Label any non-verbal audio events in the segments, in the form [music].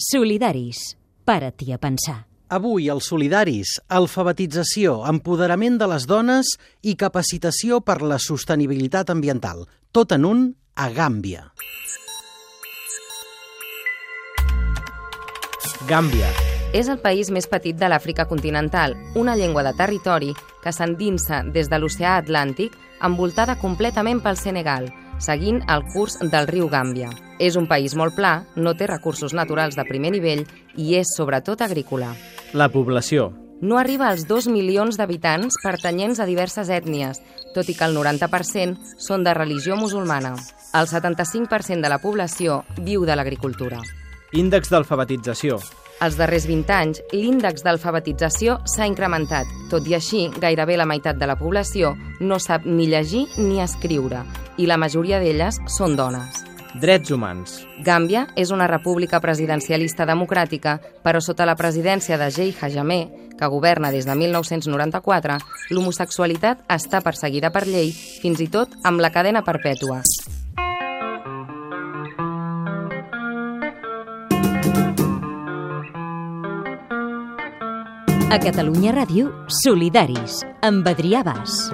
Solidaris. Para-t'hi a pensar. Avui, els solidaris, alfabetització, empoderament de les dones i capacitació per la sostenibilitat ambiental. Tot en un a Gàmbia. Gàmbia. És el país més petit de l'Àfrica continental, una llengua de territori que s'endinsa des de l'oceà Atlàntic envoltada completament pel Senegal, seguint el curs del riu Gàmbia. És un país molt pla, no té recursos naturals de primer nivell i és sobretot agrícola. La població. No arriba als 2 milions d'habitants pertanyents a diverses ètnies, tot i que el 90% són de religió musulmana. El 75% de la població viu de l'agricultura. Índex d'alfabetització. Els darrers 20 anys, l'índex d'alfabetització s'ha incrementat. Tot i així, gairebé la meitat de la població no sap ni llegir ni escriure, i la majoria d'elles són dones. Drets humans. Gàmbia és una república presidencialista democràtica, però sota la presidència de Jay Hajamé, que governa des de 1994, l'homosexualitat està perseguida per llei, fins i tot amb la cadena perpètua. A Catalunya Ràdio, Solidaris, amb Adrià Bas.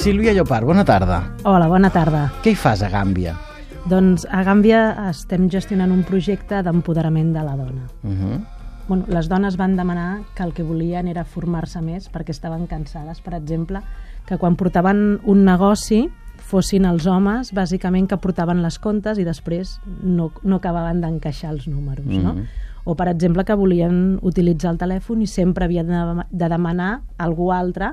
Sílvia Llopart, bona tarda. Hola, bona tarda. Què hi fas a Gàmbia? Doncs a Gàmbia estem gestionant un projecte d'empoderament de la dona. Uh -huh. Bueno, les dones van demanar que el que volien era formar-se més perquè estaven cansades, per exemple, que quan portaven un negoci fossin els homes, bàsicament, que portaven les comptes i després no, no acabaven d'encaixar els números, no? Mhm. O, per exemple, que volien utilitzar el telèfon i sempre havien de, de demanar a algú altre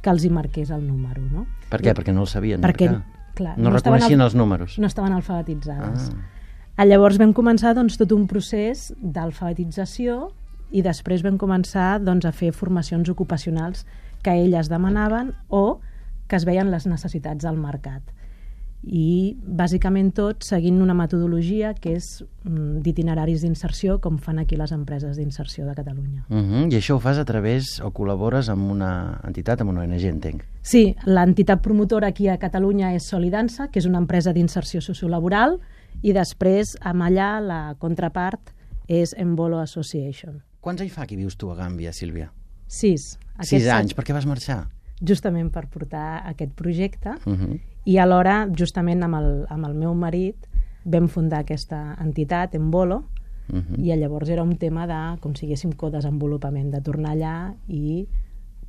que els hi marqués el número, no? Per què? Perquè no el sabien Perquè, marcar. clar, no, estaven reconeixien al- els números. No estaven alfabetitzades. Ah. Ah. Llavors vam començar doncs, tot un procés d'alfabetització i després vam començar doncs, a fer formacions ocupacionals que elles demanaven o que es veien les necessitats del mercat. I bàsicament tot seguint una metodologia que és mm, d'itineraris d'inserció com fan aquí les empreses d'inserció de Catalunya. Uh -huh. I això ho fas a través o col·labores amb una entitat, amb una ONG, entenc. Sí, l'entitat promotora aquí a Catalunya és Solidança, que és una empresa d'inserció sociolaboral, i després, amb allà, la contrapart és Embolo Association. Quants anys fa que vius tu a Gàmbia, Sílvia? Sis. Sis anys. Per què vas marxar? Justament per portar aquest projecte Uh -huh. i alhora, justament amb el, amb el meu marit, vam fundar aquesta entitat, Embolo, Uh -huh. i llavors era un tema de, com si haguéssim codesenvolupament, de tornar allà i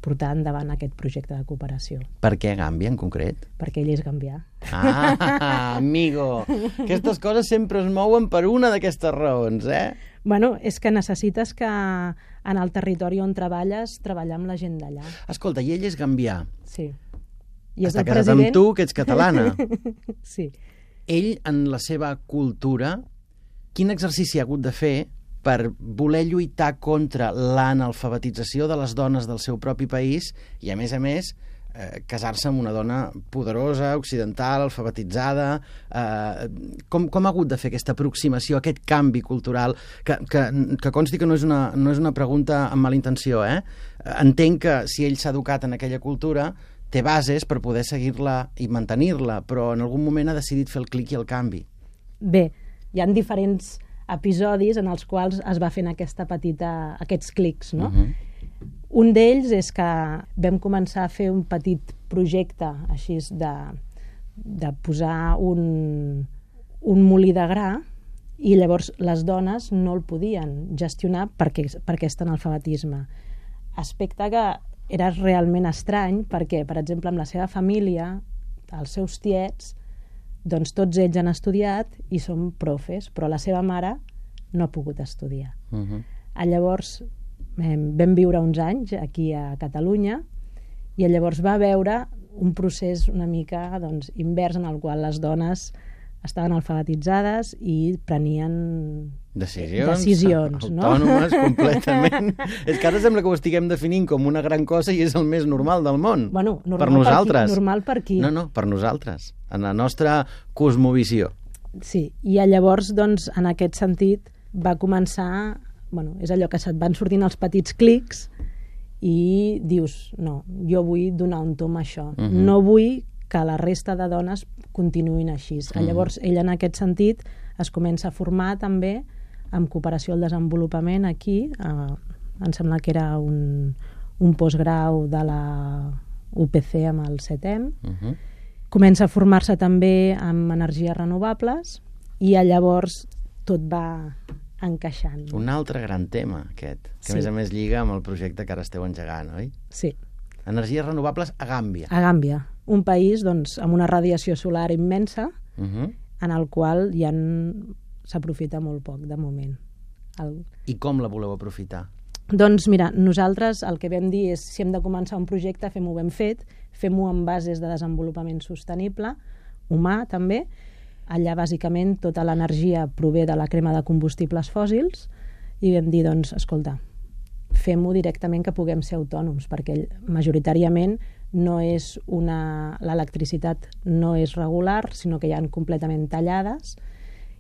portar endavant aquest projecte de cooperació, Per què Gàmbia, en concret? perquè ell és gambià. Ah, amigo! Aquestes coses sempre es mouen per una d'aquestes raons, eh? Bueno, és que necessites que en el territori on treballes, treballar amb la gent d'allà. Escolta, i ell és gambià. Sí. I Està casat amb tu, que ets catalana. [laughs] sí. Ell, en la seva cultura, quin exercici ha hagut de fer per voler lluitar contra l'analfabetització de les dones del seu propi país i, a més a més, eh, casar-se amb una dona poderosa, occidental, alfabetitzada... Eh, com, com ha hagut de fer aquesta aproximació, aquest canvi cultural? Que, que, que consti que no és, una, no és una pregunta amb mala intenció, eh? Entenc que si ell s'ha educat en aquella cultura té bases per poder seguir-la i mantenir-la, però en algun moment ha decidit fer el clic i el canvi. Bé, hi han diferents episodis en els quals es va fent aquesta petita, aquests clics, no? Mhm. Un d'ells és que vam començar a fer un petit projecte així de, de posar un, un molí de gra i llavors les dones no el podien gestionar perquè, per aquest analfabetisme. Aspecte que era realment estrany perquè, per exemple, amb la seva família, els seus tiets, doncs tots ells han estudiat i són profes, però la seva mare no ha pogut estudiar. Uh -huh. Ah, Llavors eh, vam viure uns anys aquí a Catalunya i llavors va veure un procés una mica doncs, invers en el qual les dones estaven alfabetitzades i prenien Decisions, decisions no? autònomes [laughs] completament. és que ara sembla que ho estiguem definint com una gran cosa i és el més normal del món. Bueno, normal per per nosaltres. qui- normal per qui? No, no, per nosaltres. En la nostra cosmovisió. Sí, i llavors, doncs, en aquest sentit, va començar bueno, és allò que se't van sortint els petits clics i dius, no, jo vull donar un tom a això. Uh Mhm. -huh. No vull que la resta de dones continuïn així. -huh. Llavors, ella en aquest sentit es comença a formar també amb cooperació al desenvolupament aquí. Eh, em sembla que era un, un postgrau de la UPC amb el CETEM. Uh -huh. Comença a formar-se també amb energies renovables i llavors tot va encaixant. Un altre gran tema, aquest, que Sí. a més a més lliga amb el projecte que ara esteu engegant, oi? Sí, Energies renovables a Gàmbia. a Gàmbia, un país doncs, amb una radiació solar immensa Uh -huh. en el qual ja en- s'aprofita molt poc de moment. El... I com la voleu aprofitar? Doncs mira, nosaltres el que vam dir és si hem de començar un projecte, fem-ho ben fet, fem-ho amb bases de desenvolupament sostenible, humà també. Allà bàsicament tota l'energia prové de la crema de combustibles fòssils i vam dir, doncs, escolta, fem-ho directament que puguem ser autònoms, perquè majoritàriament no és una... l'electricitat no és regular, sinó que hi han completament tallades,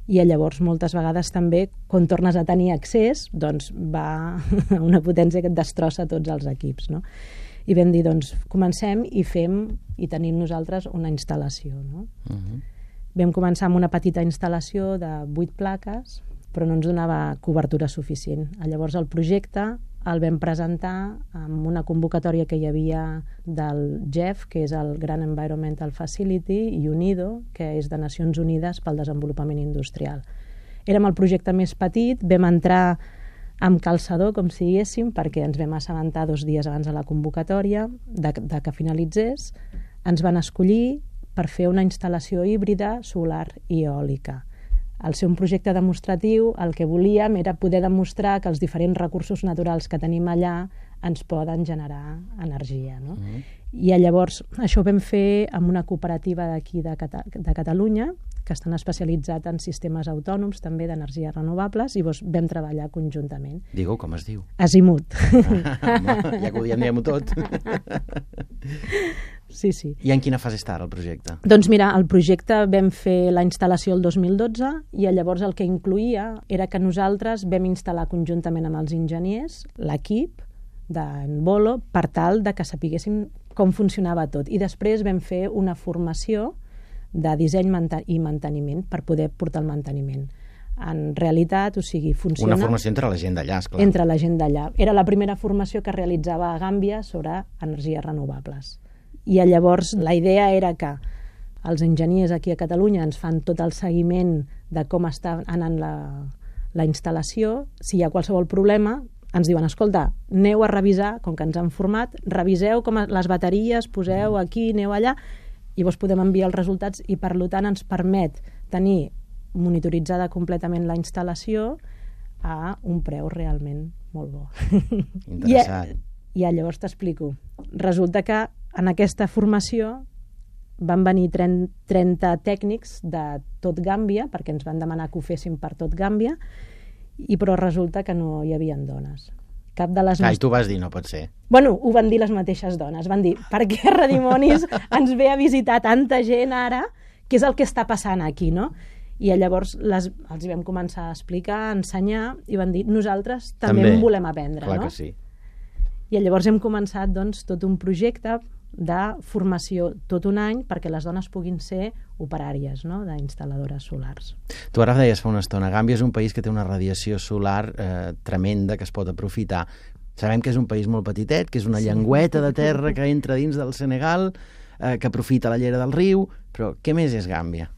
i llavors moltes vegades també quan tornes a tenir accés doncs va a [laughs] una potència que et destrossa tots els equips no? i vam dir doncs comencem i fem i tenim nosaltres una instal·lació no? Uh -huh. vam començar amb una petita instal·lació de 8 plaques però no ens donava cobertura suficient llavors el projecte el vam presentar amb una convocatòria que hi havia del GEF, que és el Gran Environmental Facility, i UNIDO, que és de Nacions Unides pel Desenvolupament Industrial. Érem el projecte més petit, vam entrar amb calçador, com si diguéssim, perquè ens vam assabentar dos dies abans de la convocatòria, de, de que finalitzés. Ens van escollir per fer una instal·lació híbrida solar i eòlica al ser un projecte demostratiu, el que volíem era poder demostrar que els diferents recursos naturals que tenim allà ens poden generar energia. No? Mm. I llavors això ho vam fer amb una cooperativa d'aquí de, Cata de Catalunya, que estan especialitzats en sistemes autònoms també d'energies renovables, i llavors vam treballar conjuntament. Digue-ho, com es diu? Azimut. Ah, [laughs] ja que ho diem, diguem-ho tot. [laughs] sí, sí. I en quina fase està ara el projecte? Doncs mira, el projecte vam fer la instal·lació el 2012 i llavors el que incluïa era que nosaltres vam instal·lar conjuntament amb els enginyers l'equip d'en Bolo per tal de que sapiguéssim com funcionava tot. I després vam fer una formació de disseny i manteniment per poder portar el manteniment. En realitat, o sigui, funciona... Una formació entre la gent d'allà, esclar. Entre la gent d'allà. Era la primera formació que realitzava a Gàmbia sobre energies renovables. I llavors la idea era que els enginyers aquí a Catalunya ens fan tot el seguiment de com està anant la, la instal·lació. Si hi ha qualsevol problema, ens diuen, escolta, aneu a revisar, com que ens han format, reviseu com les bateries, poseu aquí, aneu allà, i llavors podem enviar els resultats i per tant ens permet tenir monitoritzada completament la instal·lació a un preu realment molt bo. [laughs] Interessant. I, I llavors t'explico. Resulta que en aquesta formació van venir 30, 30 tècnics de tot Gàmbia, perquè ens van demanar que ho féssim per tot Gàmbia, i però resulta que no hi havia dones. Cap de les Ah, i tu vas dir, no pot ser. Bueno, ho van dir les mateixes dones. Van dir, per què Redimonis [laughs] ens ve a visitar tanta gent ara? Què és el que està passant aquí, no? I llavors les, els hi vam començar a explicar, a ensenyar, i van dir, nosaltres també, També. en volem aprendre, Clar no? que sí. I llavors hem començat doncs, tot un projecte de formació tot un any perquè les dones puguin ser operàries no? d'instal·ladores solars. Tu ara deies fa una estona, Gàmbia és un país que té una radiació solar eh, tremenda que es pot aprofitar. Sabem que és un país molt petitet, que és una sí. llengüeta de terra que entra dins del Senegal, eh, que aprofita la llera del riu, però què més és Gàmbia?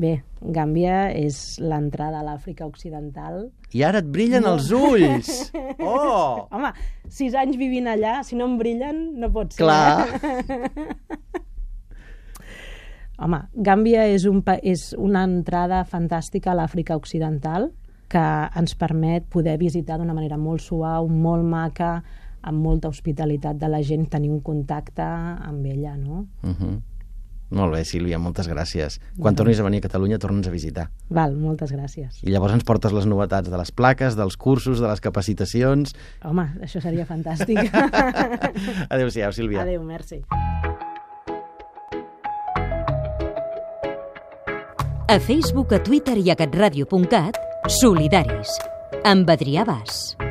Bé, Gàmbia és l'entrada a l'Àfrica Occidental. I ara et brillen no. els ulls! [laughs] Oh! Home, sis anys vivint allà, si no em brillen, no pot ser. Clar. Eh? [laughs] Home, Gàmbia és, un, és una entrada fantàstica a l'Àfrica Occidental que ens permet poder visitar d'una manera molt suau, molt maca, amb molta hospitalitat de la gent, tenir un contacte amb ella, no? Uh -huh. Molt bé, Sílvia, moltes gràcies. Quan tornis a venir a Catalunya, torna'ns a visitar. Val, moltes gràcies. I llavors ens portes les novetats de les plaques, dels cursos, de les capacitacions... Home, això seria fantàstic. [laughs] Adéu-siau, Sílvia. Adéu, merci. A Facebook, a Twitter i a catradio.cat, solidaris. amb Adrià Bas.